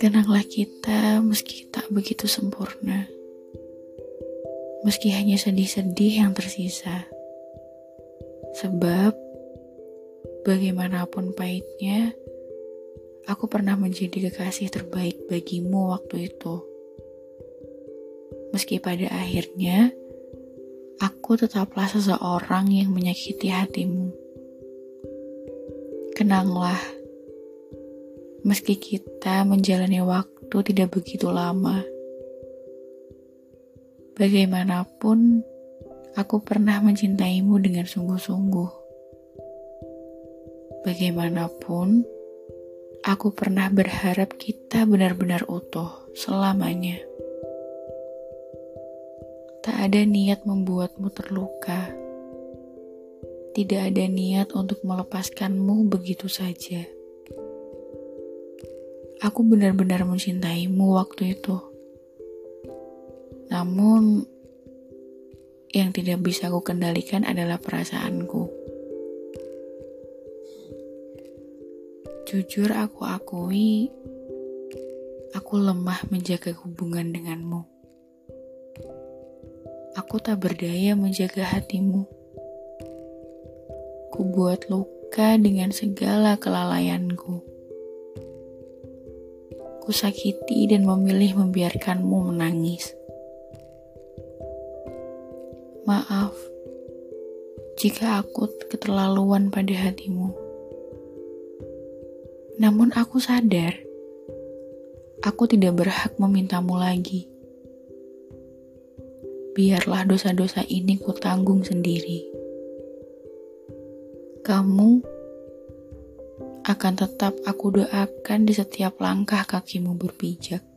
Kenanglah kita meski tak begitu sempurna. Meski hanya sedih-sedih yang tersisa. Sebab, bagaimanapun pahitnya, aku pernah menjadi kekasih terbaik bagimu waktu itu. Meski pada akhirnya, aku tetaplah seseorang yang menyakiti hatimu. Kenanglah, meski kita menjalani waktu tidak begitu lama. Bagaimanapun, aku pernah mencintaimu dengan sungguh-sungguh. Bagaimanapun, aku pernah berharap kita benar-benar utuh selamanya. Tak ada niat membuatmu terluka. Tidak ada niat untuk melepaskanmu begitu saja. Aku benar-benar mencintaimu waktu itu. Namun, yang tidak bisa aku kendalikan adalah perasaanku. Jujur aku akui, aku lemah menjaga hubungan denganmu. Aku tak berdaya menjaga hatimu. Ku buat luka dengan segala kelalaianku sakiti dan memilih membiarkanmu menangis. Maaf jika aku keterlaluan pada hatimu. Namun aku sadar, aku tidak berhak memintamu lagi. Biarlah dosa-dosa ini ku tanggung sendiri. Kamu akan tetap aku doakan di setiap langkah kakimu berpijak.